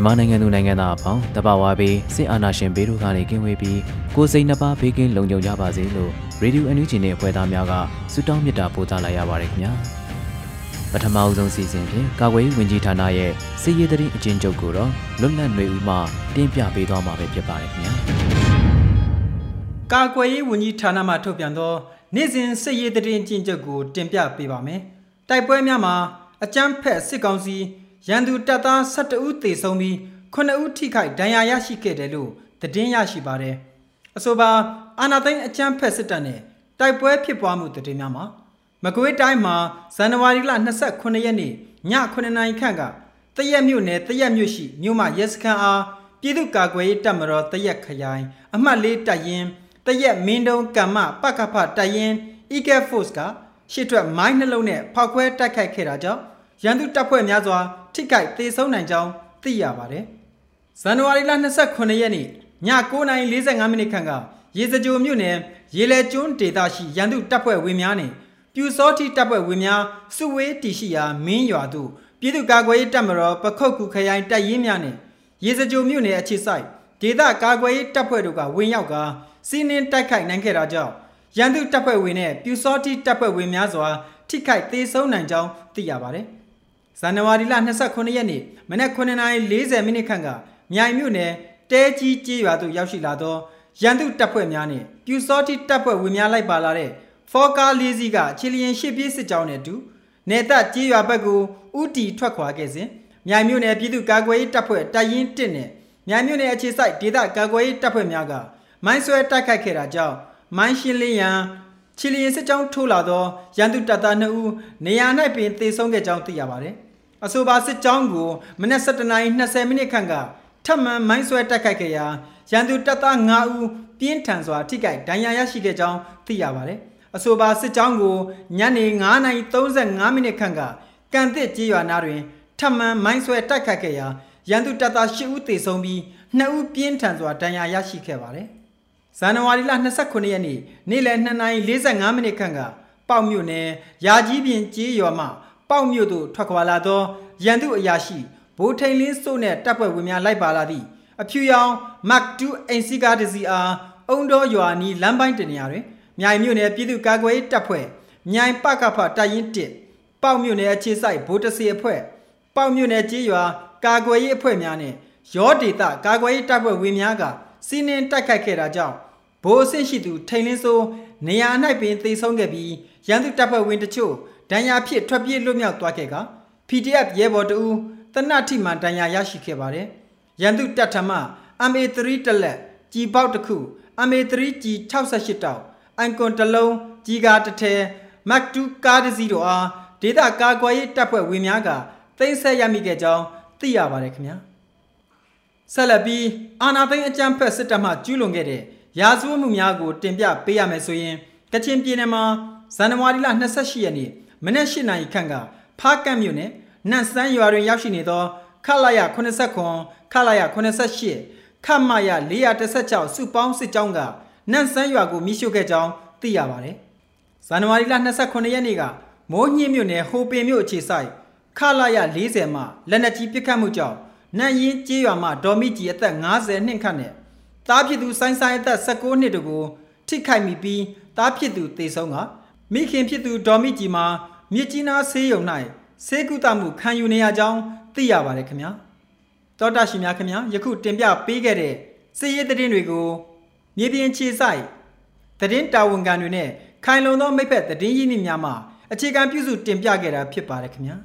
မြန်မာနိုင်ငံသူနိုင်ငံသားအပေါင်းတဘာဝဘေးစစ်အာဏာရှင်ဘေးတို့ကနေကင်းဝေးပြီးကိုစိတ်နှပါဘေးကင်းလုံခြုံကြပါစေလို့ရေဒီယိုအန်ယူဂျီနဲ့အဖွဲ့သားများကဆုတောင်းမေတ္တာပို့သလိုက်ရပါတယ်ခင်ဗျာပထမအဆုံးစီစဉ်ဖြင့်ကာကွယ်ရေးဝန်ကြီးဌာနရဲ့စစ်ရေးသတင်းအကျဉ်းချုပ်ကိုတော့လွတ်လပ်နေဦးမှတင်ပြပေးသွားမှာပဲဖြစ်ပါတယ်ခင်ဗျာကာကွယ်ရေးဝန်ကြီးဌာနမှထုတ်ပြန်သောနေ့စဉ်စစ်ရေးသတင်းကျဉ်းချုပ်ကိုတင်ပြပေးပါမယ်တိုက်ပွဲများမှာအကြမ်းဖက်စစ်ကောင်စီ ရန်သူတပ်သား12ဦးသေဆုံးပြီး9ဦးထိခိုက်ဒဏ်ရာရရှိခဲ့တယ်လို့သတင်းရရှိပါတယ်။အဆိုပါအာနာသိန်းအကြမ်းဖက်စစ်တပ်နဲ့တိုက်ပွဲဖြစ်ပွားမှုသတင်းများမှာမကွေးတိုင်းမှာဇန်နဝါရီလ29ရက်နေ့ည9နာရီခန့်ကတရက်မြို့နယ်တရက်မြို့ရှိမြို့မရဲစခန်းအားပြည်သူ့ကာကွယ်ရေးတပ်မတော်တရက်ခရိုင်အမှတ်၄တပ်ရင်းတရက်မင်းတုံးကမ္မပကဖတပ်ရင်း Eagle Force ကရှစ်ထွက်မိုင်းနှလုံးနဲ့ဖောက်ခွဲတိုက်ခိုက်ခဲ့တာကြောင့်ရန်သူတပ်ဖွဲ့များစွာ ထိခိုက်သေဆုံးနိုင်ကြောင်းသိရပါတယ်။ဇန်နဝါရီလ29ရက်နေ့ည9:45မိနစ်ခန့်ကရေစကြိုမြို့နယ်ရေလဲကျွန်းဒေသရှိရန်သူတပ်ဖွဲ့ဝင်များနဲ့ပြူစောတိတပ်ဖွဲ့ဝင်များစုဝေးတီရှိရာမင်းရွာသို့ပြည်သူ့ကာကွယ်ရေးတပ်မတော်ပခုတ်ကူခရိုင်တပ်ရင်းများနဲ့ရေစကြိုမြို့နယ်အခြေစိုက်ဒေသကာကွယ်ရေးတပ်ဖွဲ့တို့ကဝင်ရောက်ကစီးနင်းတိုက်ခိုက်နိုင်ခဲ့တာကြောင့်ရန်သူတပ်ဖွဲ့ဝင်နဲ့ပြူစောတိတပ်ဖွဲ့ဝင်များစွာထိခိုက်သေဆုံးနိုင်ကြောင်းသိရပါတယ်။ ဇန်နဝါရီလ29ရက်နေ့မနက်9:40မိနစ်ခန့်ကမြိုင်မြို့နယ်တဲကြီးကျေးရွာသို့ရောက်ရှိလာသောရန်သူတပ်ဖွဲ့များနှင့်ပြူစောတိတပ်ဖွဲ့ဝင်များလိုက်ပါလာတဲ့ဖော်ကားလေးစီးကချီလျင်ရှစ်ပြေးစစ်ကြောင်းနဲ့အတူနေသက်ကျေးရွာဘက်ကိုဥတီထွက်ခွာခဲ့စဉ်မြိုင်မြို့နယ်ပြည်သူ့ကာကွယ်ရေးတပ်ဖွဲ့တပ်ရင်း1နဲ့မြိုင်မြို့နယ်အခြေစိုက်ဒေသကာကွယ်ရေးတပ်ဖွဲ့များကမိုင်းဆွဲတိုက်ခိုက်ခဲ့တာကြောင့်မိုင်းရှင်းလင်းရန် ချီလျင်စစ်ကြောင်းထိုးလာသောရန်သူတပ်သား2ဦးနေရာ၌ပင်သေဆုံးခဲ့ကြောင်းသိရပါတယ်။အဆိုပါစစ်ကြောင်းကိုမနက်7:20မိနစ်ခန့်ကထပ်မံမိုင်းဆွဲတိုက်ခိုက်ခဲ့ရာရန်သူတပ်သား9ဦးပြင်းထန်စွာထိခိုက်ဒဏ်ရာရရှိခဲ့ကြောင်းသိရပါတယ်။အဆိုပါစစ်ကြောင်းကိုညနေ9:35မိနစ်ခန့်ကကန်သစ်ကြေးရွာနာတွင်ထပ်မံမိုင်းဆွဲတိုက်ခိုက်ခဲ့ရာရန်သူတပ်သား10ဦးသေဆုံးပြီး2ဦးပြင်းထန်စွာဒဏ်ရာရရှိခဲ့ပါတယ်။ ဇန်နဝါရီလ29ရက်နေ့နေ့လယ်2:45မိနစ်ခန့်ကပေါက်မြို့နယ်ရာကြီးပြင်ကြေးရွာမှပေါက်မြို့သို့ထွက်ခွာလာသောရန်သူအရာရှိဘိုးထိန်လင်းစိုးနှင့်တပ်ဖွဲ့ဝင်များလိုက်ပါလာသည့်အဖြူရောင်မတ်တူအင်စီကာဒစီအားအုံတော်ရွာနီးလမ်းပိုင်းတနေရာတွင်မြိုင်မြို့နယ်ပြည်သူ့ကာကွယ်ရေးတပ်ဖွဲ့မြိုင်ပကဖတပ်ရင်း1ပေါက်မြို့နယ်အခြေစိုက်ဘိုးတစီအဖွဲ့ပေါက်မြို့နယ်ကြေးရွာကာကွယ်ရေးအဖွဲ့များနဲ့ရောဒေတာကာကွယ်ရေးတပ်ဖွဲ့ဝင်များက စီးနင်းတိုက်ခိုက်ခဲ့တာကြောင့်ဘိုးအဆင့်ရှိသူထိန်လင်းစိုးနေရာ၌ပင်သေဆုံးခဲ့ပြီးရန်သူတပ်ဖွဲ့ဝင်တချို့ဒဏ်ရာဖြစ်ထွက်ပြေးလွတ်မြောက်သွားခဲ့က PDF ရဲဘော်တဦးတနတ်ထိမှန်ဒဏ်ရာရရှိခဲ့ပါတယ်။ရန်သူတပ်ထမ MA3 တလက်ကြီးပေါက်တစ်ခု MA3 ကြီး68တောက်အန်ကွန်တလုံးကြီးကားတစ်ထဲမတ်တူကားတစ်စီးတို့အားဒေတာကာကွယ်ရေးတပ်ဖွဲ့ဝင်များကသိမ်းဆည်းရမိခဲ့ကြောင်းသိရပါတယ်ခင်ဗျာ။ ဆက်လက်ပြီးအာနာသိန်းအကြမ်းဖက်စစ်တပ်မှကျူးလွန်ခဲ့တဲ့ရာဇဝတ်မှုများကို တင်ပြပေးရမယ်ဆိုရင်ကချင်ပြည်နယ်မှာဇန်နဝါရီလ28ရက်နေ့မနေ့၈နာရီခန့်ကဖားကန့်မြို့နယ်နန့်စန်းရွာတွင်ရောက်ရှိနေသောခလာရ89ခလာရ88ခမရ416စုပေါင်းစစ်ကြောင်းကနန့်စန်းရွာကိုမိရှုခဲ့ကြောင်းသိရပါတယ်။ဇန်နဝါရီလ29ရက်နေ့ကမိုးညှင်းမြို့နယ်ဟိုပင်မြို့အခြေဆိုင်ခလာရ40မှလက်နက်ကြီးပစ်ခတ်မှုကြောင့် နန့်ရင်ကျေးရွာမှဒေါ်မီကြီးအသက်50နှစ်ခန့်နဲ့တားဖြစ်သူဆိုင်းဆိုင်အသက်16နှစ်တို့ကိုထိခိုက်မိပြီးတားဖြစ်သူတေဆုံးကမိခင်ဖြစ်သူဒေါ်မီကြီးမှာမြစ်ကြီးနားဆေးရုံ၌ဆေးကုသမှုခံယူနေရကြောင်းသိရပါတယ်ခင်ဗျာတောတာရှင်များခင်ဗျာယခုတင်ပြပေးခဲ့တဲ့စစ်ရေးသတင်းတွေကိုမြေပြင်ခြေဆိုင်သတင်းတာဝန်ခံတွေနဲ့ခိုင်လုံသောမိဖက်သတင်းရင်းမြစ်များမှအခြေခံပြုစုတင်ပြခဲ့တာဖြစ်ပါတယ်ခင်ဗျာ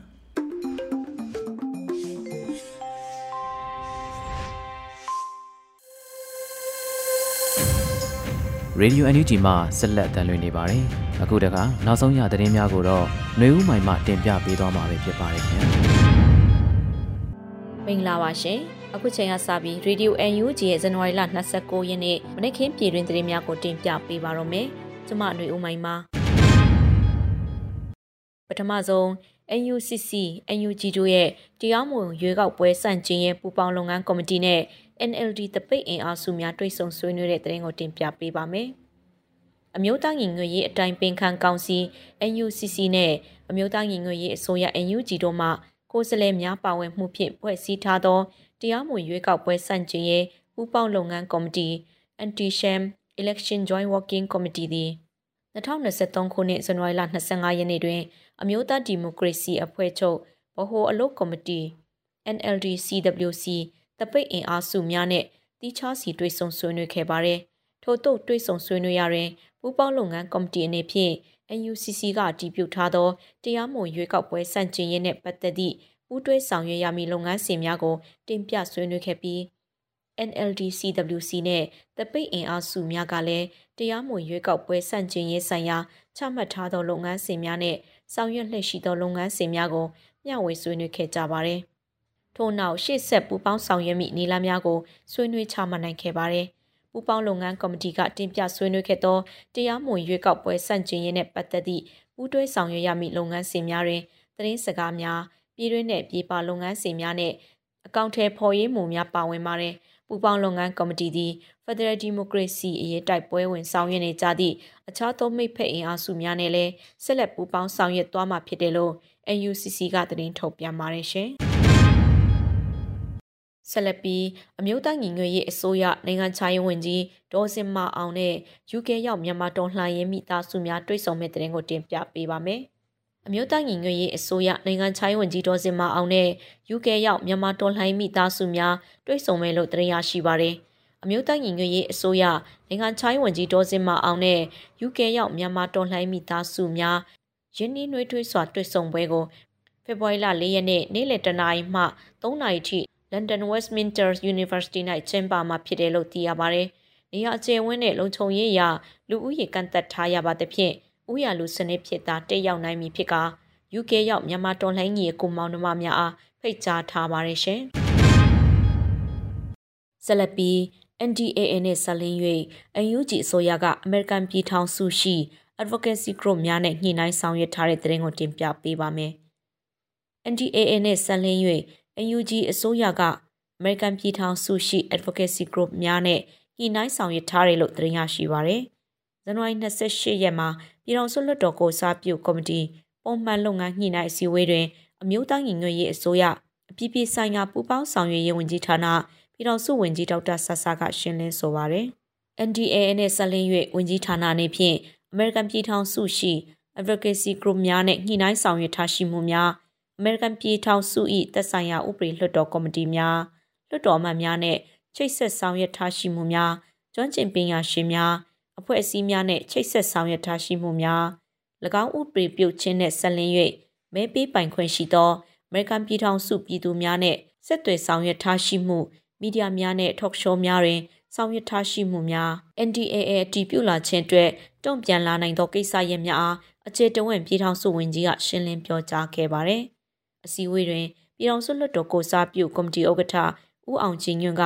ရေဒီယို NUG မှဆက်လက်တန်လွှင့်နေပါတယ်။အခုတခါနောက်ဆုံးရသတင်းများကိုတော့ຫນွေဦးမိုင်မှတင်ပြပေးသွားမှာဖြစ်ပါတယ်ခင်ဗျာ မင်္ဂလာပါရှင်အခုချိန်ကစပြီး Radio NUG ရဲ့ဇန်နဝါရီလ29ရက်နေ့မနေ့ကင်းပြည်တွင်သတင်းများကိုတင်ပြပေးပါတော့မယ်ကျွန်မຫນွေဦးမိုင်ပါပထမဆုံး NUCC NUG တို့ရဲ့တရားမဝင်ရွေးကောက်ပွဲစန့်ကျင်ရဲ့ပူပေါင်းလုပ်ငန်းကော်မတီနဲ့ NLD တပိတ်အင်အားစုများတွိတ်ဆုံဆွေးနွေးတဲ့သတင်းကိုတင်ပြပေးပါမယ်။အမျိုးသားညီညွတ်ရေးအတိုင်းပင်ခံကောင်စီ NUCC နဲ့အမျိုးသားညီညွတ်ရေးအစိုးရ NUG တို့မှကိုယ်စားလှယ်များပါဝင်မှုဖြင့်ဖွဲ့စည်းထားသောတရားမဝင်ရွေးကောက်ပွဲစန့်ကျင်ရေးပူးပေါင်းလုပ်ငန်းကော်မတီ Anti-Sham Election Joint Working Committee သည်2023ခုနှစ်ဇန်နဝါရီလ25ရက်နေ့တွင် အမျိုးသားဒီမိုကရေစီအဖွဲ့ချုပ်ဗဟိုအလုပ်ကော်မတီ NLD CWC တပိတ်အင်အားစုများနဲ့တီးခြားစီတွေ့ဆုံဆွေးနွေးခဲ့ပါတယ်။ထို့သို့တွေ့ဆုံဆွေးနွေးရရင်ပူးပေါင်းလုပ်ငန်းကော်မတီအနေဖြင့် NUCC ကတည်ပြုထားသောတရားမဝင်ရွေးကောက်ပွဲစန့်ကျင်ရေးနှင့်ပတ်သက်သည့်ပူးတွဲဆောင်ရွက်ရမည့်လုပ်ငန်းစဉ်များကိုတင်ပြဆွေးနွေးခဲ့ပြီး NLD CWC နဲ့တပိတ်အင်အားစုများကလည်းတရားမဝင်ရွေးကောက်ပွဲစန့်ကျင်ရေးဆိုင်ရာချမှတ်ထားသောလုပ်ငန်းစဉ်များနဲ့ဆောင်ရွက်လှည့်ရှိသောလုပ်ငန်းစဉ်များကိုမျှဝေဆွေးနွေးခဲ့ကြပါတယ်။ ထို့နောက်ရှေ့ဆက်ပူပေါင်းဆောင်ရွက်မိနေလာများကိုဆွေးနွေးချမှတ်နိုင်ခဲ့ပါတယ်။ပူပေါင်းလုပ်ငန်းကော်မတီကတင်ပြဆွေးနွေးခဲ့သောတရားမဝင်ရွေးကောက်ပွဲစန့်ကျင်ရေးနဲ့ပတ်သက်သည့်ပူးတွဲဆောင်ရွက်ရမည့်လုပ်ငန်းစဉ်များတွင်သတင်းစကားများပြည်တွင်းနဲ့ပြည်ပလုပ်ငန်းစဉ်များနဲ့အကောင့်ထဲဖော်ရေးမှုများပါဝင်ပါတယ်။ပူပေါင်းလုပ်ငန်းကော်မတီသည် Federal Democracy အရေးတိုက်ပွဲဝင်ဆောင်ရွက်နေကြသည့်အခြားသောမိတ်ဖက်အင်အားစုများနဲ့လည်းဆက်လက်ပူးပေါင်းဆောင်ရွက်သွားမှာဖြစ်တယ်လို့ NUCC ကသတင်းထုတ်ပြန်ပါတယ်ရှင်။ ဆက်လက်ပြီးအမျိုးသားညီညွတ်ရေးအစိုးရနိုင်ငံခြားရေးဝန်ကြီးဒေါ်စင်မာအောင်နဲ့ UK ရောက်မြန်မာတော်လှန်ရေးမိသားစုများတွေ့ဆုံမဲ့တဲ့တင်ကိုတင်ပြပေးပါမယ်။အမျိုးသားညီညွတ်ရေးအစိုးရနိုင်ငံခြားရေးဝန်ကြီးဒေါ်စင်မာအောင်နဲ့ UK ရောက်မြန်မာတော်လှန်ရေးမိသားစုများတွေ့ဆုံမဲ့လို့တင်ရရှိပါတယ်။အမျိုးသားညီညွတ်ရေးအစိုးရနိုင်ငံခြားရေးဝန်ကြီးဒေါ်စင်မာအောင်နဲ့ UK ရောက်မြန်မာတော်လှန်ရေးမိသားစုများယင်းနှီးနှွေးထွေးစွာတွေ့ဆုံပွဲကိုဖေဖော်ဝါရီလ၄ရက်နေ့နေ့လယ်တနာရီမှ3နာရီထိ London Westminster University ၌ကျင်းပမှာဖြစ်တယ်လို့သိရပါတယ်။နေရာအကျယ်ဝန်းနဲ့လုံခြုံရေးအရလူဦးရေကန့်သက်ထားရပါသဖြင့်ဥရလူစနစ်ဖြစ်တာတက်ရောက်နိုင်ပြီဖြစ်က UK ရောက်မြန်မာတော်လှန်ရေးကိုမောင်နှမများအားဖိတ်ကြားထားပါတယ်ရှင်။ဆက်လက်ပြီး NDAA နဲ့ဆက်လင်း၍ UNG အစိုးရကအမေရိကန်ပြည်ထောင်စုရှိ advocacy group များနဲ့ညှိနှိုင်းဆောင်ရွက်ထားတဲ့သတင်းကိုတင်ပြပေးပါမယ်။ NDAA နဲ့ဆက်လင်း၍ UNG အစိုးရက American ပြည်ထောင်စုရှိ Advocacy Group များနဲ့ညှိနှိုင်းဆောင်ရွက်ထားတယ်လို့သတင်းရရှိပါရယ်။ဇန်နဝါရီ28ရက်မှာပြည်ထောင်စုလွှတ်တော်ကိုစားပြုကော်မတီပုံမှန်လုပ်ငန်းညှိနှိုင်းအစည်းအဝေးတွင်အမျိုးသားညီညွတ်ရေးအစိုးရအပြည်ပြည်ဆိုင်ရာပူးပေါင်းဆောင်ရွက်ရေးဝန်ကြီးဌာနပြည်ထောင်စုဝန်ကြီးဒေါက်တာဆဆာကရှင်းလင်းဆိုပါရယ်။ NDA နဲ့ဆက်လင်း၍ဝန်ကြီးဌာနအနေဖြင့် American ပြည်ထောင်စုရှိ Advocacy Group များနဲ့ညှိနှိုင်းဆောင်ရွက်ထားရှိမှုများ အမေရိကန်ပြည်ထောင်စု၏သက်ဆိုင်ရာဥပဒေလွှတ်တော်ကော်မတီများလွှတ်တော်အမတ်များနဲ့ချိတ်ဆက်ဆောင်ရွက်ထားရှိမှုများကျွမ်းကျင်ပညာရှင်များအဖွဲ့အစည်းများနဲ့ချိတ်ဆက်ဆောင်ရွက်ထားရှိမှုများ၎င်းဥပဒေပြုခြင်းနဲ့ဆက်လင်း၍မဲပေးပိုင်ခွင့်ရှိသောအမေရိကန်ပြည်ထောင်စုပြည်သူများနဲ့ဆက်သွယ်ဆောင်ရွက်ထားရှိမှုမီဒီယာများနဲ့ talk show များတွင်ဆောင်ရွက်ထားရှိမှုများ NDAA အတည်ပြုလာခြင်းအတွက်တုံ့ပြန်လာနိုင်သောကိစ္စရပ်များအားအခြေတဝင့်ပြည်ထောင်စုဝန်ကြီးကရှင်းလင်းပြောကြားခဲ့ပါတယ်။ အစည်းအဝေးတွင်ပြည်ထောင်စုလွှတ်တော်ကိုစားပြုကော်မတီဥက္ကဋ္ဌဦးအောင်ကြည်ညွန့်က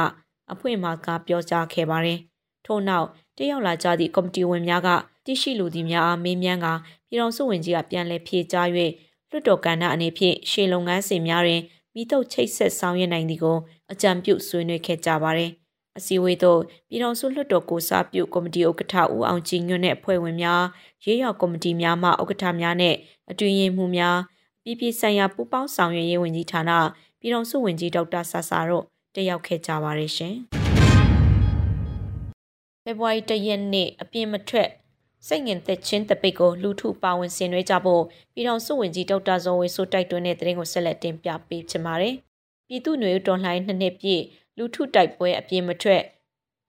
အဖွင့်မှာကပြောကြားခဲ့ပါတယ်။ထို့နောက်တရောက်လာကြသည့်ကော်မတီဝင်များကတိရှိလူသည်များအားမေးမြန်းကပြည်ထောင်စုဝန်ကြီးကပြန်လည်ဖြေကြား၍လွှတ်တော်ကဏ္ဍအနေဖြင့်ရှေလုပ်ငန်းစဉ်များတွင်မိတုပ်ချိတ်ဆက်ဆောင်ရွက်နိုင်သည်ကိုအကြံပြုဆွေးနွေးခဲ့ကြပါတယ်။အစည်းအဝေးသို့ပြည်ထောင်စုလွှတ်တော်ကိုစားပြုကော်မတီဥက္ကဋ္ဌဦးအောင်ကြည်ညွန့်နဲ့အဖွဲ့ဝင်များရေးရောက်ကော်မတီများမှဥက္ကဋ္ဌများနဲ့အတွင်းရေးမှူးများ ပြည်ပြည်ဆိုင်ရာပူးပေါင်းဆောင်ရွက်ရေးဝန်ကြီးဌာနပြည်ထောင်စုဝန်ကြီးဒေါက်တာဆာဆာတို့တက်ရောက်ခဲ့ကြပါတယ်ရှင်။ဖေဖော်ဝါရီ၁ရက်နေ့အပြင်မထွက်စိတ်ငင်သက်ချင်းတပိတ်ကိုလူထုပါဝင်ဆင်နွှဲကြဖို့ပြည်ထောင်စုဝန်ကြီးဒေါက်တာဇော်ဝေဆိုတိုက်တွန်းတဲ့သတင်းကိုဆက်လက်တင်ပြပေးချင်ပါတယ်။ပြည်သူ့ຫນွေတော်လှန်နှစ်နှစ်ပြည့်လူထုတိုက်ပွဲအပြင်းမထွက်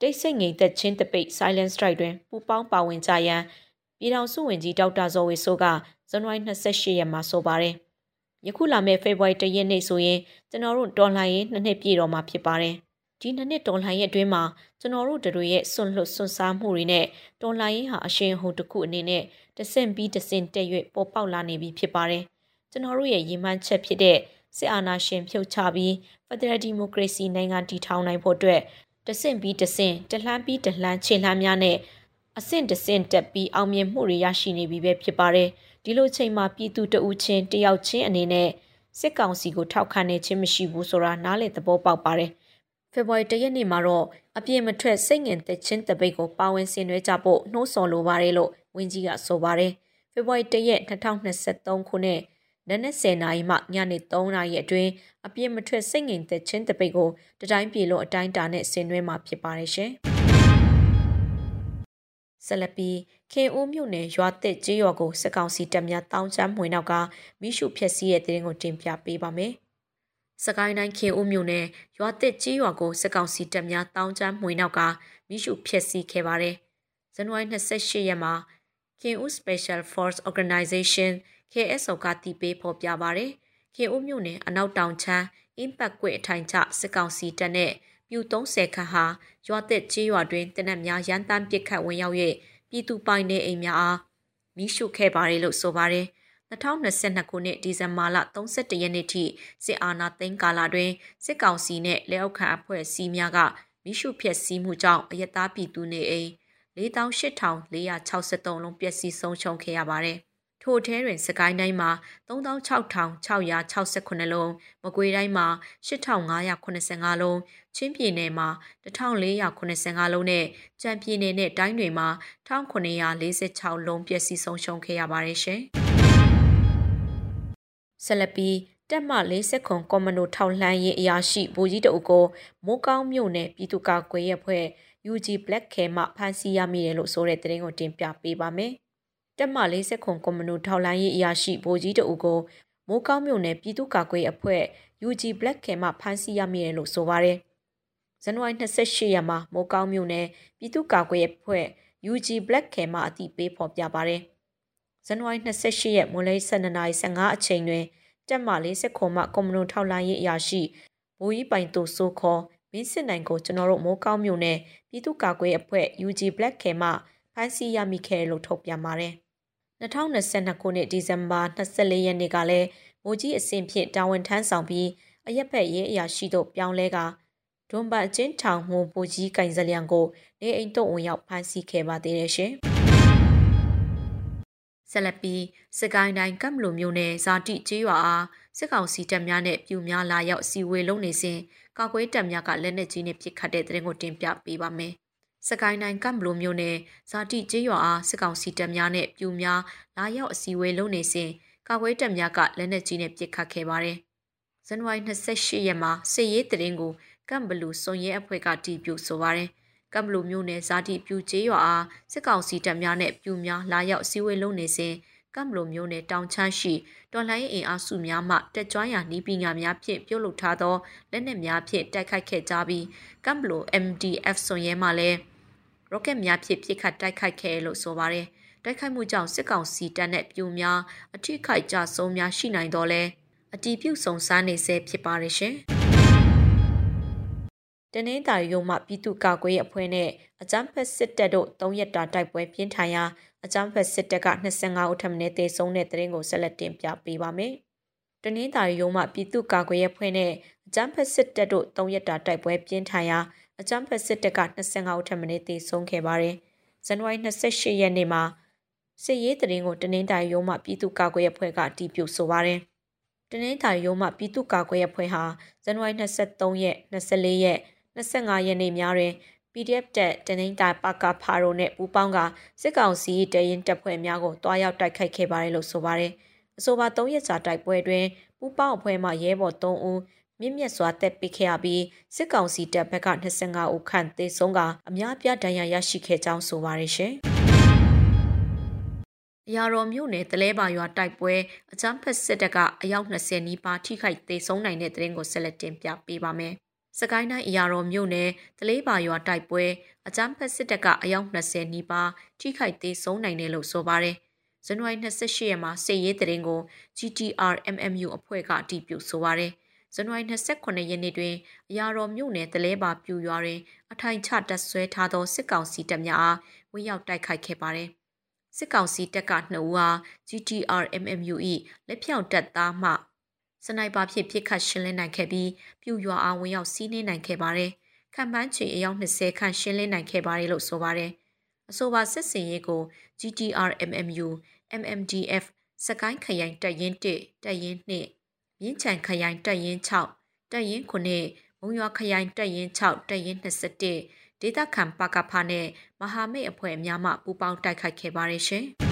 တိတ်ဆိတ်ငြိမ်သက်ချင်းတပိတ် Silent Strike တွင်ပူပေါင်းပါဝင်ကြရန်ပြည်ထောင်စုဝန်ကြီးဒေါက်တာဇော်ဝေဆိုကဇန်နဝါရီ28ရက်မှာဆိုပါတယ်။ ယခုလာမယ့်ဖေဖော်ဝါရီ၁ရက်နေ့ဆိုရင်ကျွန်တော်တို့တော်လှန်ရေးနှစ်နှစ်ပြည့်တော်မှာဖြစ်ပါတယ်။ဒီနှစ်နှစ်တော်လှန်ရေးအတွင်းမှာကျွန်တော်တို့တို့ရဲ့စွန့်လွတ်စွန့်စားမှုတွေနဲ့တော်လှန်ရေးဟာအရှင်ဟိုတစ်ခုအနေနဲ့တဆင့်ပြီးတဆင့်တက်၍ပေါ်ပေါက်လာနေပြီဖြစ်ပါတယ်။ကျွန်တော်တို့ရဲ့ရည်မှန်းချက်ဖြစ်တဲ့စစ်အာဏာရှင်ဖြုတ်ချပြီး Federal Democracy နိုင်ငံတည်ထောင်နိုင်ဖို့အတွက်တဆင့်ပြီးတဆင့်တလှမ်းပြီးတလှမ်းခြေလှမ်းများနဲ့အဆင့်တဆင့်တက်ပြီးအောင်မြင်မှုတွေရရှိနေပြီပဲဖြစ်ပါတယ်။ ဒီလိုချိန်မှာပြည်သူတအုပ်ချင်းတယောက်ချင်းအနေနဲ့စစ်ကောင်စီကိုထောက်ခံနေခြင်းမရှိဘူးဆိုတာနားလည်သဘောပေါက်ပါတယ်။ဖေဖော်ဝါရီတရက်နေ့မှာတော့အပြည့်မထွက်စိတ်ငင်သက်ချင်းတပိတ်ကိုပါဝင်ဆင်နွှဲကြဖို့နှိုးဆော်လိုပါတယ်လို့ဝင်းကြီးကဆိုပါတယ်ဖေဖော်ဝါရီတရက်2023ခုနှစ်နနက်10:00နာရီမှညနေ3:00နာရီအတွင်းအပြည့်မထွက်စိတ်ငင်သက်ချင်းတပိတ်ကိုတတိုင်းပြည်လုံးအတိုင်းတာနဲ့ဆင်နွှဲမှာဖြစ်ပါတယ်ရှင်ဆလပီ ခင်ဦးမြို့နယ်ရွာသစ်ကျေးရွာကိုစကောင်စီတပ်များတောင်းချမ်းမှွေနောက်ကမိရှုဖျက်ဆီးရဲ့တဲ့ရင်ကိုတင်ပြပေးပါမယ်။စကိုင်းတိုင်းခင်ဦးမြို့နယ်ရွာတစ်ကြီးရွာကိုစစ်ကောင်စီတပ်များတောင်းချမ်းမှွေနောက်ကမိရှုဖျက်ဆီးခဲ့ပါတယ်။ဇန်နဝါရီ28ရက်မှာခင်ဦး Special Force Organization KSO ကတည်ပေးဖော်ပြပါတယ်။ခင်ဦးမြို့နယ်အနောက်တောင်ချမ်း Impact ကွေအထိုင်ချစစ်ကောင်စီတပ်နဲ့ပြူ30ခန့်ဟာရွာတစ်ကြီးရွာတွင်တနက်များရန်တမ်းပစ်ခတ်ဝင်ရောက်၍ ပြည်သူပိုင်တဲ့အိမ်များအားမိရှုခဲ့ပါတယ်လို့ဆိုပါတယ်။2022ခုနှစ်ဒီဇင်ဘာလ31ရက်နေ့ထိစစ်အာဏာသိမ်းကာလတွင်စစ်ကောင်စီနှင့်လက်အောက်ခံအဖွဲ့အစည်းများကမိရှုဖျက်ဆီးမှုကြောင့်အယက်သားပြည်သူနေအိမ်48,463လုံးပျက်စီးဆုံးရှုံးခဲ့ရပါတယ်။ထိုထဲတွင်စကိုင်းတိုင်းမှာ36,668လုံးမကွေးတိုင်းမှာ8,585လုံး ချင်းပြည်နယ်မှာ1,485လုံးနဲ့ကြံပြည်နယ်နဲ့တိုင်းတွေမှာ1,946လုံးပျက်စီးဆုံးရှုံးခဲ့ရပါတယ်ရှင်။ဆက်လက်ပြီးတက်မ40ခွန်ကွန်မန်ဒိုထောက်လှမ်းရေးအရာရှိဗိုလ်ကြီးတအုပ်ကိုမိုးကောင်းမြို့နယ်ပြည်သူ့ကာကွယ်ရေးအဖွဲ့ UG Black Care မှဖမ်းဆီးရမိတယ်လို့ဆိုတဲ့သတင်းကိုတင်ပြပေးပါမယ်။တက်မ40ခွန်ကွန်မန်ဒိုထောက်လှမ်းရေးအရာရှိဗိုလ်ကြီးတအုပ်ကိုမိုးကောင်းမြို့နယ်ပြည်သူ့ကာကွယ်ရေးအဖွဲ့ UG Black Care မှဖမ်းဆီးရမိတယ်လို့ဆိုပါတယ်။ ဇန်နဝါရီ28ရက်မှာမိုးကောင်းမြို့နယ်ပြည်သူ့ကာကွယ်ရေးအဖွဲ့ UG Black Care မှအတိပေးဖော်ပြပါတယ်။ဇန်နဝါရီ28ရက်မွန်လေး12:15အချိန်တွင်တက်မ40ခုမှကွန်မွန်ထောက်လိုင်းရေးအရာရှိဘိုးကြီးပိုင်သူဆိုခေါ်မင်းစစ်နိုင်ကိုကျွန်တော်တို့မိုးကောင်းမြို့နယ်ပြည်သူ့ကာကွယ်အဖွဲ့ UG Black ခဲမှဖမ်းဆီးရမိခဲ့လို့ထုတ်ပြန်ပါတယ်။2022ခုနှစ်ဒီဇင်ဘာ24ရက်နေ့ကလည်းမိုးကြီးအဆင့်ဖြင့်တာဝန်ထမ်းဆောင်ပြီးအရက်ဖက်ရေးအရာရှိတို့ပြောင်းလဲက ဒွန်ပတ်ချင်းထောင်မှုပူကြီးကင်စလျံကိုနေအိမ်တို့ဝင်ရောက်ဖမ်းဆီးခဲ့ပါသေးတယ်ရှင်။ဆက်လက်ပြီးစကိုင်းတိုင်းကမ်လိုမျိုးနယ်ဇာတိကျေးရွာအားစစ်ကောင်စီတပ်များနဲ့ပြူများလာရောက်စီဝေလုံးနေစဉ်ကာကွယ်တပ်များကလက်နက်ကြီးနဲ့ပစ်ခတ်တဲ့တဲ့ရင်ကိုတင်ပြပေးပါမယ်။စကိုင်းတိုင်းကမ်လိုမျိုးနယ်ဇာတိကျေးရွာအားစစ်ကောင်စီတပ်များနဲ့ပြူများလာရောက်အစီဝေလုံးနေစဉ်ကာကွယ်တပ်များကလက်နက်ကြီးနဲ့ပစ်ခတ်ခဲ့ပါတယ်။ဇန်နဝါရီ28ရက်မှာစစ်ရေးတရင်ကို ကမ်ဘလူစုံရဲအဖွဲ့ကတီးပြဆိုပါတယ်ကမ်ဘလူမျိုးနယ်ဇာတိပြူကျေးရွာအားစစ်ကောင်စီတပ်များနဲ့ပြူများလာရောက်စီဝေးလုံးနေစဉ်ကမ်ဘလူမျိုးနယ်တောင်ချမ်းရှိတော်လှန်ရေးအင်အားစုများမှတက်ကြွရာနီးပညာများဖြင့်ပြုလုပ်ထားသောလက်နက်များဖြင့်တိုက်ခိုက်ခဲ့ကြပြီးကမ်ဘလူ MDF စွန်ရဲမှလည်းရော့ကက်များဖြင့်ပစ်ခတ်တိုက်ခိုက်ခဲ့လို့ဆိုပါတယ်တိုက်ခိုက်မှုကြောင့်စစ်ကောင်စီတပ်နဲ့ပြူများအထိခိုက်ကြဆုံးများရှိနိုင်တော့လဲအတီးပြုတ်ဆုံစားနေဆဲဖြစ်ပါတယ်ရှင်။ တနင်္သာရီရုံမှပြည်သူ့ကာကွယ်ရေးအဖွဲ့နဲ့အကြမ်းဖက်စစ်တပ်တို့၃ရက်တာတိုက်ပွဲပြင်းထန်ရာအကြမ်းဖက်စစ်တပ်က25ဦးထပ်မံတေဆုံးတဲ့တရင်ကိုဆက်လက်တင်ပြပေးပါမယ်။တနင်္သာရီရုံမှပြည်သူ့ကာကွယ်ရေးအဖွဲ့နဲ့အကြမ်းဖက်စစ်တပ်တို့၃ရက်တာတိုက်ပွဲပြင်းထန်ရာအကြမ်းဖက်စစ်တပ်က25ဦးထပ်မံတေဆုံးခဲ့ပါတယ်။ဇန်နဝါရီ28ရက်နေ့မှာစစ်ရေးတရင်ကိုတနင်္သာရီရုံမှပြည်သူ့ကာကွယ်ရေးအဖွဲ့ကတီးပြဆိုပါတယ်။တနင်္သာရီရုံမှပြည်သူ့ကာကွယ်ရေးအဖွဲ့ဟာဇန်နဝါရီ23ရက်24ရက် 25ရက်နေ့များတွင် PDF တက်တနိမ့်တိုင်ပါကဖာရိုနဲ့ပူးပေါင်းကစစ်ကောင်စီတရင်တပ်ဖွဲ့များကိုတွားရောက်တိုက်ခိုက်ခဲ့ပါတယ်လို့ဆိုပါတယ်။အဆိုပါ3ရက်ကြာတိုက်ပွဲတွင်ပူးပေါင်းအဖွဲ့မှရဲဘော်3ဦးမြင့်မြတ်စွာတက်ပစ်ခဲ့ရပြီးစစ်ကောင်စီတပ်ဘက်က25ဦးခန့်သေဆုံးကအများပြဒဏ်ရာရရှိခဲ့ကြောင်းဆိုပါတယ်ရှင်။အရာတော်မြို့နယ်တလဲပါရွာတိုက်ပွဲအကြမ်းဖက်စစ်တပ်ကအယောက်20နီးပါးထိခိုက်ဒေဆုံးနိုင်တဲ့တဲ့ရင်ကိုဆက်လက်တင်ပြပေးပါမယ်။ စကိုင်းတိုင်းအရာတော်မြို့နယ်တလေးပါရွာတိုက်ပွဲအကြမ်းဖက်စစ်တပ်ကအယောက်20နီးပါးထိခိုက်ဒေဆုံးနိုင်တယ်လို့ဆိုပါတယ်။ဇန်နဝါရီ28ရက်မှာစစ်ရေးတဲ့ရင်ကို GTR MMU အဖွဲ့ကအတည်ပြုဆိုပါတယ်။ဇန်နဝါရီ29ရက်နေ့တွင်အရာတော်မြို့နယ်တလဲပါပြူရွာတွင် အထိုင်ချတပ်ဆွဲထားသောစစ်ကောင်စီတပ်များအားဝင်ရောက်တိုက်ခိုက်ခဲ့ပါတယ်။စစ်ကောင်စီတပ်က2ဦးဟာ GTR MMU ၏လက်ဖြောင့်တပ်သားမှ စနိုက်ပါဖြင့်ပစ်ခတ်ရှင်းလင်းနိုင်ခဲ့ပြီးပြူရွာအားဝင်ရောက်စီးနင်းနိုင်ခဲ့ပါတယ်။ခံပန်းချေအယောက်20ခန့်ရှင်းလင်းနိုင်ခဲ့ပါတယ်လို့ဆိုပါတယ်။အဆိုပါစစ်စင်ရေးကို GTR MMU MMDF စကိုင်းခရိုင်တပ်ရင်း1တပ်ရင်း2မြင်းချံခရိုင်တပ်ရင်း6တပ်ရင်း9မုံရွာခရိုင်တပ်ရင်း6တပ်ရင်း21ဒေသခံပကဖာနဲ့မဟာမိတ်အဖွဲ့များမှပူးပေါင်းတိုက်ခိုက်ခဲ့ပါတယ်ရှင်။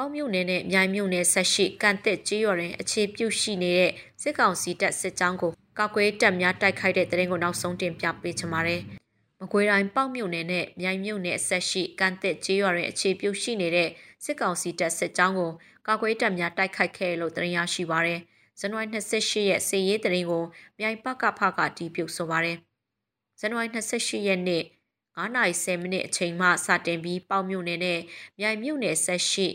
ပေါင်းမြို့နယ်နဲ့မြိုင်မြို့နယ်ဆက်ရှိကန်တက်ကြေးရွာတွင်အခြေပြုရှိနေတဲ့စစ်ကောင်စီတပ်စစ်ကြောင်းကိုကောက်ကွဲတပ်များတိုက်ခိုက်တဲ့တဲ့ရင်ကိုနောက်ဆုံးတင်ပြပေးချင်ပါတယ်။မကွေးတိုင်းပေါက်မြို့နယ်နဲ့မြိုင်မြို့နယ်ဆက်ရှိကန်တက်ကြေးရွာတွင်အခြေပြုရှိနေတဲ့စစ်ကောင်စီတပ်စစ်ကြောင်းကိုကောက်ကွဲတပ်များတိုက်ခိုက်ခဲ့လို့တင်ရရှိပါတယ်။ဇန်နဝါရီ28ရက်စေရေးတဲ့ရင်ကိုမြိုင်ပကဖကတီးပြုတ်ဆိုပါတယ်။ဇန်နဝါရီ28ရက်နေ့9:10မိနစ်အချိန်မှစတင်ပြီးပေါမြို့နယ်နဲ့မြိုင်မြို့နယ်ဆက်ရှိ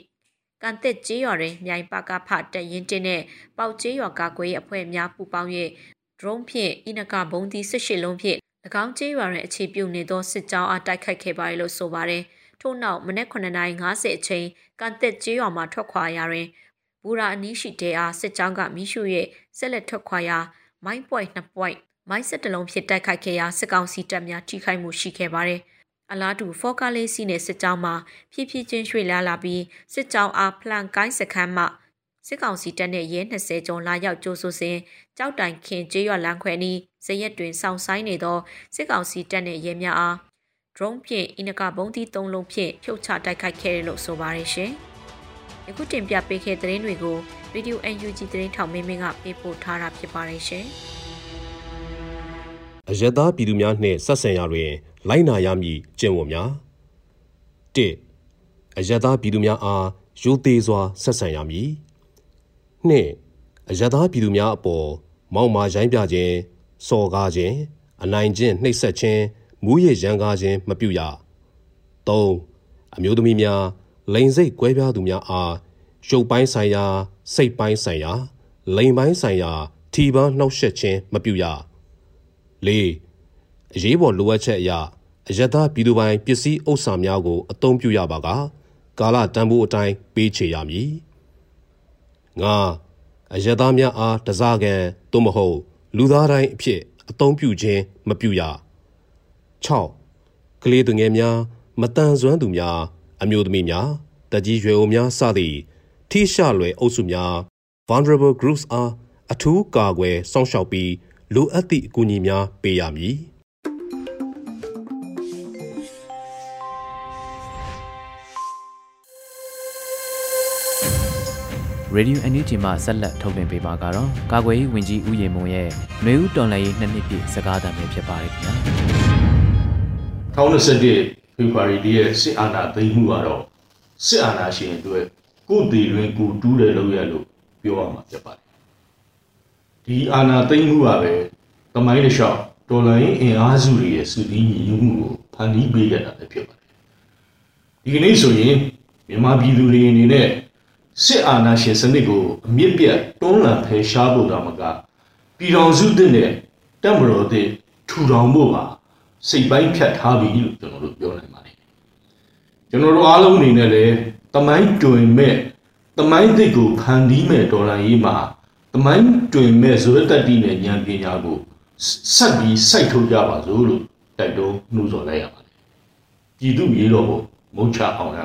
ကန်တက်ကျေးရွာတွင်မြိုင်ပကဖတက်ရင်တင်တဲ့ပေါကျေးရွာကာကွယ်ရေးအဖွဲ့များပူးပေါင်း၍ drone ဖြင့်ဣနကဘုံသီး18လုံးဖြင့်၎င်းကျေးရွာတွင်အခြေပြုနေသောစစ်ကြောင်းအားတိုက်ခိုက်ခဲ့ပါလို့ဆိုပါတယ်။ထို့နောက်မနက်9:50အချိန်ကန်တက်ကျေးရွာမှထွက်ခွာရာတွင်ဘူရာအနီးရှိတဲအားစစ်ကြောင်းကမိရှု၍ဆက်လက်ထွက်ခွာရာမိုင်းပွိုင်2ပွိုင်မိုင်းဆက်တလုံးဖြစ်တိုက်ခိုက်ခဲ့ရာစစ်ကောင်စီတပ်များထိခိုက်မှုရှိခဲ့ပါတယ်။ အလားတူဖော်ကာလေးစီနဲ့စစ်ကြောင်းမှာဖြည်းဖြည်းချင်းရွှေ့လာလာပြီးစစ်ကြောင်းအားဖလန်ကိုင်းစခန်းမှစစ်ကောင်စီတပ်နဲ့ရဲ20ကျော်လာရောက်ကြိုးဆိုစဉ်ကြောက်တိုင်ခင်ကျေးရွာလမ်းခွဲနီးဇရက်တွင်စောင့်ဆိုင်နေသောစစ်ကောင်စီတပ်နဲ့ရဲများအား drone ဖြင့်အင်နကဘုံသီး၃လုံးဖြင့်ဖြုတ်ချတိုက်ခိုက်ခဲ့တယ်လို့ဆိုပါတယ်ရှင်။ယခုတင်ပြပေးခဲ့တဲ့သတင်းတွေကို Radio UNG သတင်းထောက်မင်းမင်းကပေးပို့ထားတာဖြစ်ပါတယ်ရှင်။ အယက်သားပြည်သူများနှင့်ဆက်ဆံရာတွင် လိုက်နာရမည်ကျင့်ဝတ်များ၁အယက်သားပြည်သူများအားရိုသေစွာဆက်ဆံရမည်၂အယက်သားပြည်သူများအပေါ်မောက်မာရိုင်းပြခြင်းစော်ကားခြင်းအနိုင်ကျင့်နှိပ်စက်ခြင်းမူးယစ်ရန်ကားခြင်းမပြုရ၃အမျိုးသမီးများလိန်စိတ်ကွဲပြားသူများအားရုပ်ပိုင်းဆိုင်ရာ စိတ်ပိုင်းဆိုင်ရာလိန်ပိုင်းဆိုင်ရာထီပန်းနှောက်ယှက်ခြင်းမပြုရ ၄အရေးပေါ်လိုအပ်ချက်အရအယက်သားပြည်သူပိုင်ပစ္စည်းဥစ္စာများကို အသုံးပြုရပါကကာလတန်ဖိုးအတိုင်းပေးချေရမည်၅အယက်သားများအားတစားကန်သို့မဟုတ် လူသားတိုင်းအဖြစ်အသုံးပြုခြင်းမပြုရ၆ကလေးသူငယ်များမတန်ဆွမ်းသူများ အမျိုးသမီးများတကြီးရွယ်အိုများစသည့်ထိရှလွယ်အုပ်စုများ vulnerable groups အားအထူးကာကွယ်စောင့်ရှောက်ပြီး လိုအပ်သည့်အကူအညီများပေးရမည်။ Radio NUG မှဆက်လက်ထုတ်လွှင့်ပေးမှာကတော့ကာကွယ်ရေးဝန်ကြီးဦးရင်မွန်ရဲ့နှွေဦးတော်လှန်ရေးနှစ်နှစ်ပြည့်စကားသံပဲဖြစ်ပါတယ်ခင်ဗျာ။2021ဖေဖော်ဝါရီလရဲ့စစ်အာဏာသိမ်းမှုကတော့စစ်အာဏာရှင်အတွက်ကိုယ်တည်တွင်ကိုတူးတယ်လို့ရလို့ပြောရမှာဖြစ်ပါတယ် ဒီအာဏာသိမ်းမှုကပဲတမိုင်းတစ်လျှောက်တော်လိုင်းအင်အားစုတွေရဲ့စုစည်းညီညွတ်မှုကိုဖန်တီးပေးခဲ့တာလည်းဖြစ်ပါတယ်ဒီကနေ့ဆိုရင်မြန်မာပြည်သူတွေအနေနဲ့စစ်အာဏာရှင်စနစ်ကိုအမြင့်ပြတ်တွန်းလှန်ဖယ်ရှားဖို့တော့မကပြည်တော်စုတဲ့နဲ့တက်မတော်တဲ့ထူထောင်ဖို့ပါစိတ်ပိုင်းဖြတ်ထားပြီလို့ကျွန်တော်တို့ပြောနိုင်ပါတယ်ကျွန်တော်တို့အားလုံးအနေနဲ့လည်းတမိုင်းတွင်မဲ့တမိုင်းသစ်ကိုဖန်တီးမဲ့တော်လှန်ရေးမှာ တမိုင်းတွင်မဲ့ဇွဲတက်တီနဲ့ဉာဏ်ပညာကိုဆက်ပြီးစိုက်ထုတ်ကြပါစို့လို့တိုက်တွန်းနှိုးဆော်လိုက်ရပါတယ်ပြည်သူရေတော်ကိုမုံချအောင်ရ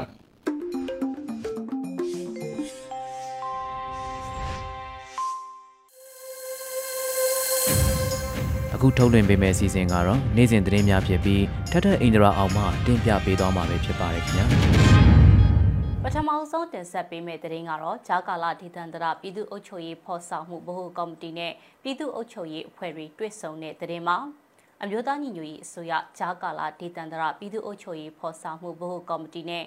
အခုထုတ်လွှင့်ပေးမယ့်အစီအစဉ်ကတော့နေ့စဉ်သတင်းများဖြစ်ပြီးထထအင်ဒရာအောင်မှတင်ပြပေးသွားမှာပဲဖြစ်ပါတယ်ခင်ဗျာ ပထမဆုံးတင်ဆက်ပေးမယ့်သတင်းကတော့ဂျာကာလာဒေသန္တရပြည်သူ့အုပ်ချုပ်ရေးဖော်ဆောင်မှုဗဟိုကော်မတီနဲ့ပြည်သူ့အုပ်ချုပ်ရေးအဖွဲ့တွေတွေ့ဆုံတဲ့သတင်းမှာအမျိုးသားညီညွတ်ရေးအစိုးရဂျာကာလာဒေသန္တရပြည်သူ့အုပ်ချုပ်ရေးဖော်ဆောင်မှုဗဟိုကော်မတီနဲ့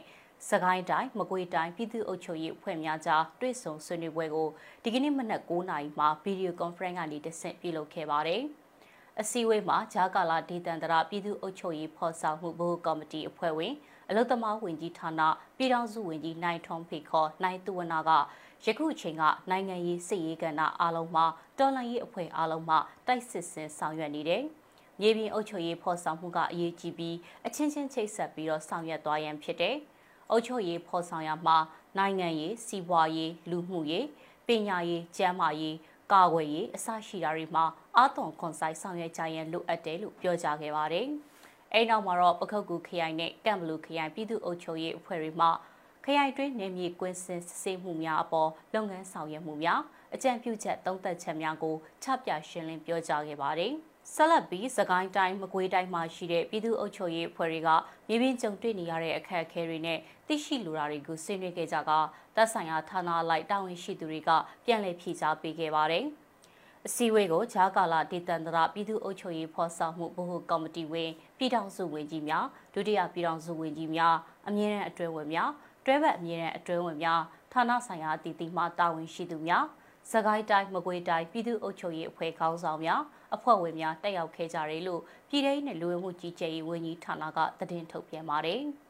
စကိုင်းတိုင်းမကွေးတိုင်းပြည်သူ့အုပ်ချုပ်ရေးအဖွဲ့များကြားတွေ့ဆုံဆွေးနွေးပွဲကိုဒီကနေ့မနက်9:00နာရီမှာဗီဒီယိုကွန်ဖရင့်ကနေတဆင့်ပြုလုပ်ခဲ့ပါတယ်။အစည်းအဝေးမှာဂျာကာလာဒေသန္တရပြည်သူ့အုပ်ချုပ်ရေးဖော်ဆောင်မှုဘိုးကော်မတီအဖွဲ့ဝင် အလုသမားဝင်ကြီးဌာနပြည်ထောင်စုဝင်ကြီးနိုင်ထွန်းဖေခေါ်နိုင်သူဝနာကယခုအချိန်ကနိုင်ငံရေးစစ်ရေးကဏ္ဍအားလုံးမှာတော်လှန်ရေးအဖွဲ့အားလုံးမှာတိုက်စစ်ဆင်ဆောင်ရွက်နေတယ်။မြေပြင်အုပ်ချုပ်ရေးဖော်ဆောင်မှုကအရေးကြီးပြီးအချင်းချင်းချိတ်ဆက်ပြီးတော့ဆောင်ရွက်သွားရန်ဖြစ်တယ်။အုပ်ချုပ်ရေးဖော်ဆောင်ရမှာနိုင်ငံရေးစီးပွားရေးလူမှုရေးပညာရေးကျန်းမာရေးကာကွယ်ရေးအစရှိတာတွေမှာအာသွန်ခွန်ဆိုင်ဆောင်ရွက်ကြရန်လိုအပ်တယ်လို့ပြောကြားခဲ့ပါတယ်။ အဲ့နောက်မှာတော့ပခုတ်ကူခရိုင်နဲ့ကံဘလူခရိုင်ပြည်သူ့အုပ်ချုပ်ရေးအဖွဲ့တွေမှခရိုင်တွင်းနေမြေကွင်းစင်စစ်ဆေးမှုများအပေါ်လုပ်ငန်းဆောင်ရွက်မှုများအကြံပြုချက်သုံးသက်ချက်များကိုချပြရှင်းလင်းပြောကြားခဲ့ပါတယ်။ဆက်လက်ပြီးစကိုင်းတိုင်းမကွေးတိုင်းမှာရှိတဲ့ပြည်သူ့အုပ်ချုပ်ရေးအဖွဲ့တွေကမြေပြင်ကြုံတွေ့နေရတဲ့အခက်အခဲတွေနဲ့သိရှိလိုတာတွေကိုဆွေးနွေးခဲ့ကြကသက်ဆိုင်ရာဌာနလိုက်တာဝန်ရှိသူတွေကပြန်လည်ဖြေကြားပေးခဲ့ပါတယ်။ အစည်းအဝေးကိုဂျာကာလာဒေသန္တရပြည်သူ့အုပ်ချုပ်ရေးဖော်ဆောင်မှုဗဟိုကော်မတီဝင်ပြည်ထောင်စုဝန်ကြီးများဒုတိယပြည်ထောင်စုဝန်ကြီးများအမြင့်ရန်အတွဲဝင်များတွဲဘက်အမြင့်တဲ့အတွင်းဝင်များဌာနဆိုင်ရာအသီးသီးမှတာဝန်ရှိသူများစကိုင်းတိုင်းမကွေးတိုင်းပြည်သူ့အုပ်ချုပ်ရေးအဖွဲ့ခေါင်းဆောင်များအဖွဲ့ဝင်များတက်ရောက်ခဲ့ကြတယ်လို့ပြည်ထောင်စုလူဝင်မှုကြီးကြပ်ရေးဝန်ကြီးဌာနကသတင်းထုတ်ပြန်ပါတယ်။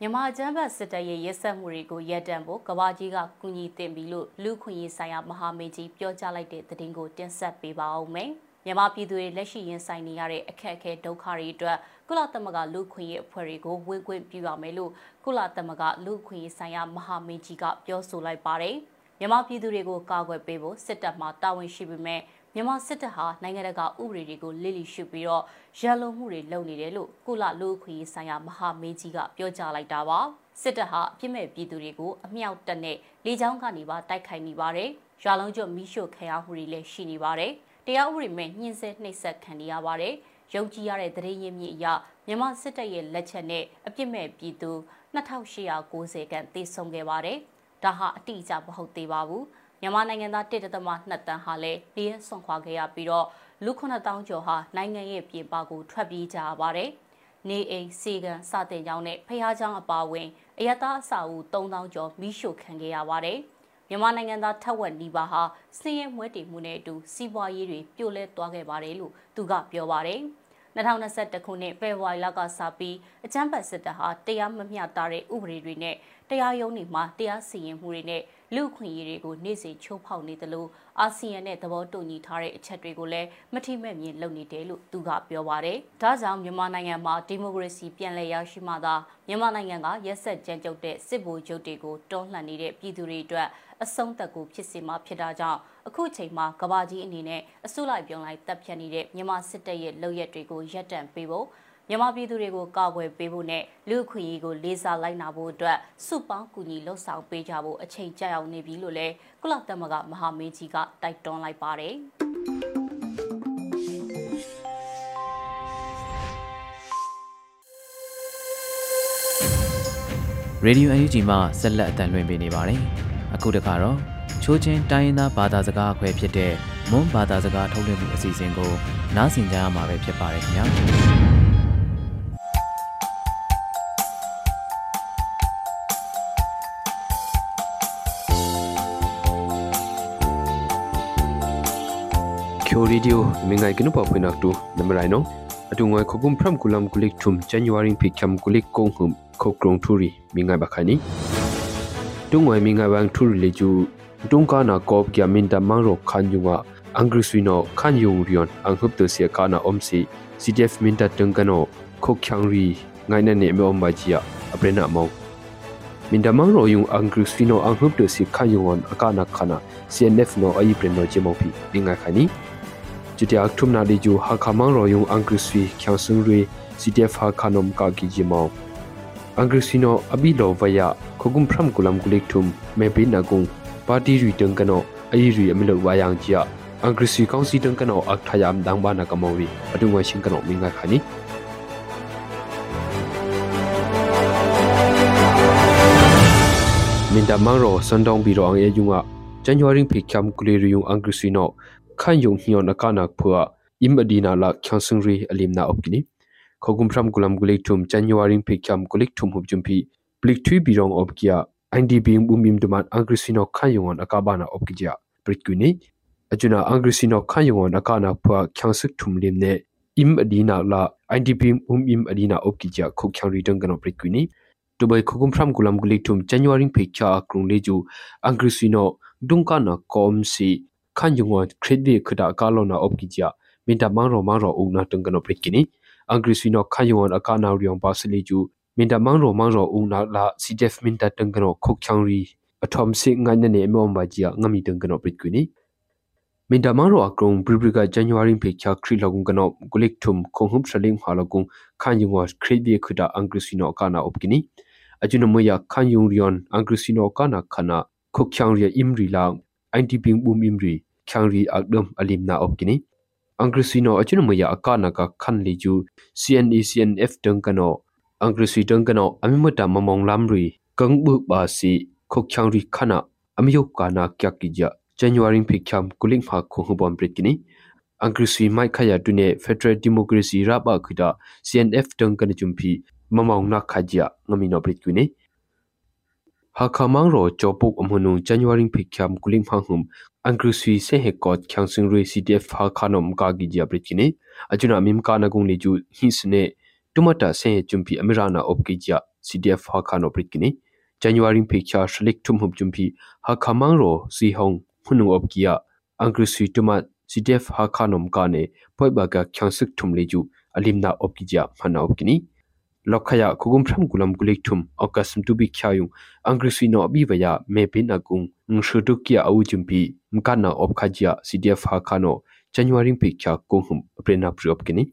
မြန်မာကျန်းဖတ်စစ်တပ်ရဲ့ရက်စက်မှုတွေကိုရပ်တန့်ဖို့ကဘာကြီးကကူညီတင်ပြီလို့လူခွင့်ရေးဆိုင်ရာမဟာမေကြီးပြောကြားလိုက်တဲ့သတင်းကိုတင်ဆက်ပေးပါအောင်မယ်။မြန်မာပြည်သူတွေလက်ရှိရင်ဆိုင်နေရတဲ့အခက်အခဲဒုက္ခတွေအတွက်ကုလသမဂ္ဂလူခွင့်ရေးအဖွဲ့တွေကိုဝင်ခွင့်ပြုရမယ်လို့ကုလသမဂ္ဂလူခွင့်ရေးဆိုင်ရာမဟာမင်းကြီးကပြောဆိုလိုက်ပါတယ်။မြန်မာပြည်သူတွေကိုကာကွယ်ပေးဖို့စစ်တပ်မှတာဝန်ရှိပေမဲ့ မြန်မာစစ်တပ်ဟာနိုင်ငံတကာဥပဒေတွေကိုလိလိရှုပြီးတော့ရန်လုံမှုတွေလုပ်နေတယ်လို့ကုလလူခွင့်ရေးဆိုင်ရာမဟာမင်းကြီးကပြောကြားလိုက်တာပါစစ်တပ်ဟာအပြစ်မဲ့ပြည်သူတွေကိုအမြောက်တက်နဲ့လေကြောင်းကနေပါတိုက်ခိုက်နေပါတယ်ရွာလုံးကျွတ်မီးရှို့ခံရမှုတွေလည်းရှိနေပါတယ်တရားဥပဒေမဲ့ညှင်းဆဲနှိပ်စက်ခံနေရပါတယ်။ယုံကြည်ရတဲ့သတင်းရင်းမြစ်အရမြန်မာစစ်တပ်ရဲ့လက်ချက်နဲ့အပြစ်မဲ့ပြည်သူ2890ခန့်သေဆုံးခဲ့ပါတယ်။ဒါဟာအတိအကျမဟုတ်သေးပါဘူး။ မြန်မာနိုင်ငံသား1.2တန်းဟာလည်းနေရဆွန်ခွာခဲ့ရပြီးတော့လူ9000ကျော်ဟာနိုင်ငံရဲ့ပြည်ပကိုထွက်ပြေးကြရပါတယ်။နေအိမ်စီကံစတင်ကြောင်းနဲ့ဖျားချောင်းအပါဝင်အယတာအစာအုပ်3000ကျော်မိရှို့ခံခဲ့ရပါတယ်။မြန်မာနိုင်ငံသားထက်ဝက်နီးပါးဟာစင်းရဲမွဲတေမှုနဲ့အတူစီးပွားရေးတွေပြိုလဲသွားခဲ့ပါတယ်လို့သူကပြောပါတယ်2021ခုနှစ်ဖေဖော်ဝါရီလကစပြီးအကြမ်းဖက်စစ်တပ်ဟာတရားမမျှတတဲ့ဥပဒေတွေနဲ့တရားရုံးတွေမှာတရားစီရင်မှုတွေနဲ့ လူ့ခွင့်ရေးတွေကိုနေ့စဉ်ချိုးဖောက်နေသလိုအာဆီယံနဲ့သဘောတူညီထားတဲ့အချက်တွေကိုလည်းမထိမဲ့မြင်လုပ်နေတယ်လို့သူကပြောပါတယ်။ဒါကြောင့်မြန်မာနိုင်ငံမှာဒီမိုကရေစီပြန်လည်ရရှိမှသာမြန်မာနိုင်ငံကရက်ဆက်ကြမ်းကြုတ်တဲ့စစ်ဗိုလ်ချုပ်တွေကိုတွန်းလှန်နေတဲ့ပြည်သူတွေအတွက်အဆုံးသက်ကိုဖြစ်စေမှာဖြစ်တာကြောင့်အခုချိန်မှာကဘာကြီးအနေနဲ့အစုလိုက်ပြုံလိုက်တပ်ဖြတ်နေတဲ့မြန်မာစစ်တပ်ရဲ့လုပ်ရက်တွေကိုရပ်တန့်ပေးဖို့ မြန်မာပြည်သူတွေကိုကာကွယ်ပေးဖို့နဲ့လူ့ခွင့်ရေးကိုလေးစားလိုက်နာဖို့အတွက်စုပေါင်းကူညီလှုပ်ဆောင်ပေးကြဖို့အချိန်ကြာရောက်နေပြီလို့လည်းကုလသမဂ္ဂမဟာမင်းကြီးကတိုက်တွန်းလိုက်ပါတယ်။ရေဒီယိုအန်ယူဂျီမှဆက်လက်အသံလွှင့်ပေးနေပါတယ်။အခုတခါတော့ချိုးချင်းတိုင်းရင်းသားဘာသာစကားအခွဲဖြစ်တဲ့မွန်ဘာသာစကားထုတ်လွှင့်မှုအစီအစဉ်ကိုနားဆင်ကြရမှာပဲဖြစ်ပါတယ်ခင်ဗျာ။ ရီဒီယိုမင်ငိုင်ကနုပဖွေနက်တူနမရိုင်နောအတူငွေခုကုမ်ဖရမ်ကူလမ်ကူလိကထုမ်ဇန်နဝါရီဖိကမ်ကူလိကုံဟုမ်ခုကရုံထူရီမင်ငိုင်ဘခါနီတူငွေမင်ငိုင်ဘန်ထူရီလေကျူတုံကနာကော့ကျာမင်တမန်ရောခန်ယုငါအင်္ဂရိဆွီနိုခန်ယုံရီယွန်အန်ဟုပ်တစီကာနာအုံစီ CDF မင်တတန်ကနောခုတ်ချန်ရီငိုင်နနေမေအုံဘချီယာအပရနာမောမင်တမန်ရောယုံအင်္ဂရိဆွီနိုအန်ဟုပ်တစီခန်ယုံဝန်အကာနာခနာ CNF နောအယိပရနောဂျေမောဖီမင်ငိုင်ခါနီ จุดที่อักทุมนาดิจูฮักขมังรอยุงอังกฤษวีเขียวซึ่งรี CTF ฮักขนมกากิจิมออังกฤษวีโนอบิโลวายะขกุมพรำกุลัมกุลิกทุมเมปินากุงปาร์ตี้รีตึงกันโนအီရီအမီလဝါယန်ဂျီယာအင်္ဂရိစီ ခိုင်ယုံဟီယောနကနာဖွာအင်မဒီနာလာချန်စင်ရီအလီမနာအော့ကိနီခခုမ်ဖရမ်ဂူလမ်ဂူလိထုမ်ဇန်နဝါရီဖေချမ်ဂူလိထုမ်ဟုပ်ဂျုံဖီပလိထွီဘီရောင်အော့ကိယာ INDB ဘုံမင်ဒမန်အင်္ဂရိစီနောခိုင်ယုံအကဘာနာအော့ကိဂျာပရိကူနီအဂျူနာအင်္ဂရိစီနောခိုင်ယုံအကနာဖွာချန်စစ်ထုမ်လီမနေအင်မဒီနာလာ INDB ဘုံအင်မဒီနာအော့ကိဂျာခုချန်ရီတန်ကနောပရိကူနီဒူဘိုင်ခုကုမ်ဖရမ်ဂူလမ်ဂူလိထုမ်ဇန်နဝါရီဖေချာကရုံလေဂျူအင်္ဂရိစီနောဒုံကနာကောမ်စီ duman angrisino khayungon akabana opkija pritkuni ajuna angrisino khayungon akana phwa kyangsik thumlim ne im adina la INDB um im adina opkija khokhyang ridang gano pritkuni dubai khokum phram gulam gulik thum january phekya krung leju angrisino dungkana kom si khanyungon khredbi khada kalona opkija minta mangro mangro ugna tungano pritkini angrisino khayungon akana riong basleju မင်တမန်းရောမန်းရောဦးနာလာစီဒက်မင်တတန်ကနောခုတ်ချောင်းရီအထုံးစိငိုင်းနေမောမဘာကြီးငမီတန်ကနောပရစ်ကွနီမင်တမန်းရောအကရုံဘရီဘရီကဇန်နဝါရီဖေချာခရီလောကုံကနောဂုလိကထုံခုံဟုပ်စလင်းဟာလောကုံခန်ယုံဝါခရီဘီခဒအင်္ဂရစီနောကာနာအုပ်ကနီအဂျုနမယခန်ယုံရီယွန်အင်္ဂရစီနောကာနာခနာခုတ်ချောင်းရီအင်ရီလောင် အန်တီပင်းဘူမင်ရီချောင်းရီအကဒမ်အလင်နာအုပ်ကနီအင်္ဂရစီနောအဂျုနမယအကာနာကခန်လီဂျူ CNE CNF တန်ကနော angrisui tang kano amimata mamong lamri kang bu ba si khokchang ri khana amiyo kana kya kija january phikham kuling pha khu hu bom pritkini angrisui mai khaya tune federal democracy ra ba khida cnf tang kan chumpi mamong na khaja ngami no pritkini ha khamang ro chopuk amhunu january phikham kuling pha hum angrisui se he kot khyang sing ri cdf ha khanom ka gi ja pritkini ajuna mim kana gung ni ju hisne tumata se chumpi amirana opkija cdf hakano pritkini january picture shlik tumhum chumpi hakhamang ro si hong hunung opkia angrisui tuma cdf hakhanom kane poiba ga khyangsik thumleju alimna opkija phana opkini lokhaya khugum phram gulam gulik thum okasm tu bi khyayung angrisui no abi baya me bin akungngshudukia au chumpi mkana opkhajia cdf hakhano january picture kohum prena priopkini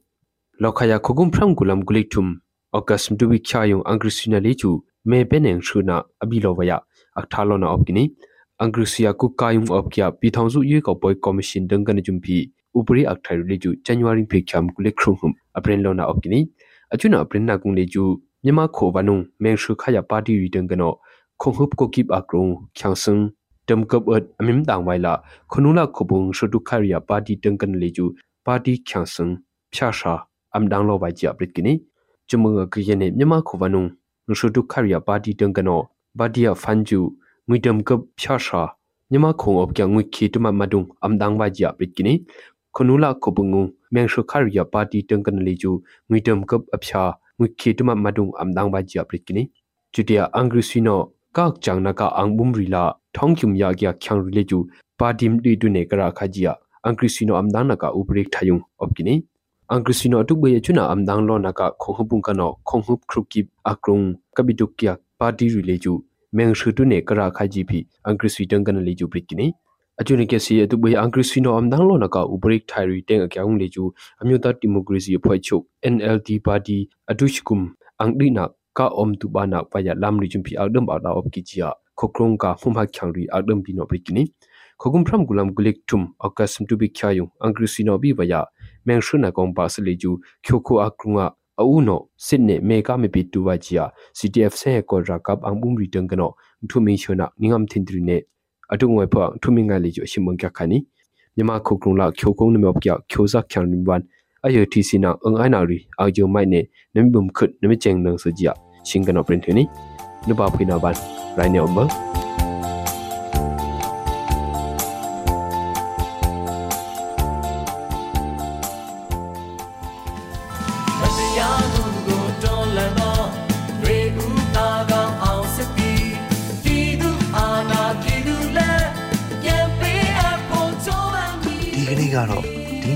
lokhaya khogum phram gulam gulitum august mdubi khyayung angrisina lechu me beneng shuna abilowaya akthalona opkini angrusia ku kayung opkya pithongzu ye ko boy commission dangkan jumpi upri akthai lechu january phikyam kulik khrum apren lona opkini achuna apren na kung lechu myama kho banung meng shu khaya party ri dangkano khonghup ko kip akrung kyangsung damkap at amim dang waila khunula khobung shudu khariya party dangkan lechu party kyangsung phya am dang lo bai chia brit kini chumung ka yene myama khovanung nushu du kharya party tang kano badia fanju ngidam kap phya sha myama khong op kya ngui khi tuma madung am dang bai chia brit kini khunula khobungu meng shu kharya party tang kan le ju ngidam kap aphya ngui khi tuma madung am dang bai chia brit kini chutia angri sino kak chang na ka ang bum ri la thong kyum ya kya khyang ri le ju party mdi du ne kara khajia angri sino am dang na ka ubrek thayung op kini angrisino atukbe chuna amdang lo naka khonghupung kano khonghup khruki akrung kabidukya party rileju meng shrutu ne kara khaji phi angriswi tang kana leju prikini achune ke si atukbe angrisino amdang lo naka ubrik thairi teng akyang leju amyota democracy phoi chuk nld party atushkum angdi na ka om tu bana paya lam ri jumpi agdam ba da op kichia khokrong ka phumha khyangri agdam bino prikini khogum phram gulam gulik tum akasm tu bi khyayung angrisino bi baya မန်ရှုနာကောင်ပါစလီကျူချိုခိုအကရုငါအူနိုစစ်နေမေကမေပီတူဝါချီယာ CTF ဆဲကောရာကပ်အန်ဘုံရီတန်ကနောထုမ င်းရှုနာနင်းငမ်သင်ဒရီနေအတုငွေဖောထုမင်းငါလီကျူအရှိမွန်ကခါနီမြမခုကရုံလာချိုကုံနမော့ပြောက်ချိုဇက်ချန်နဝန်အယောတီစီနာအင်အိုင်နာရီအာဂျိုမိုင်နေနမ်ဘုံခွတ်နမချင်နန်စကြရှင်ကနောပရင်ထနီနဘာဖိနာဘန်ရိုင်းနေအမ္ဘာ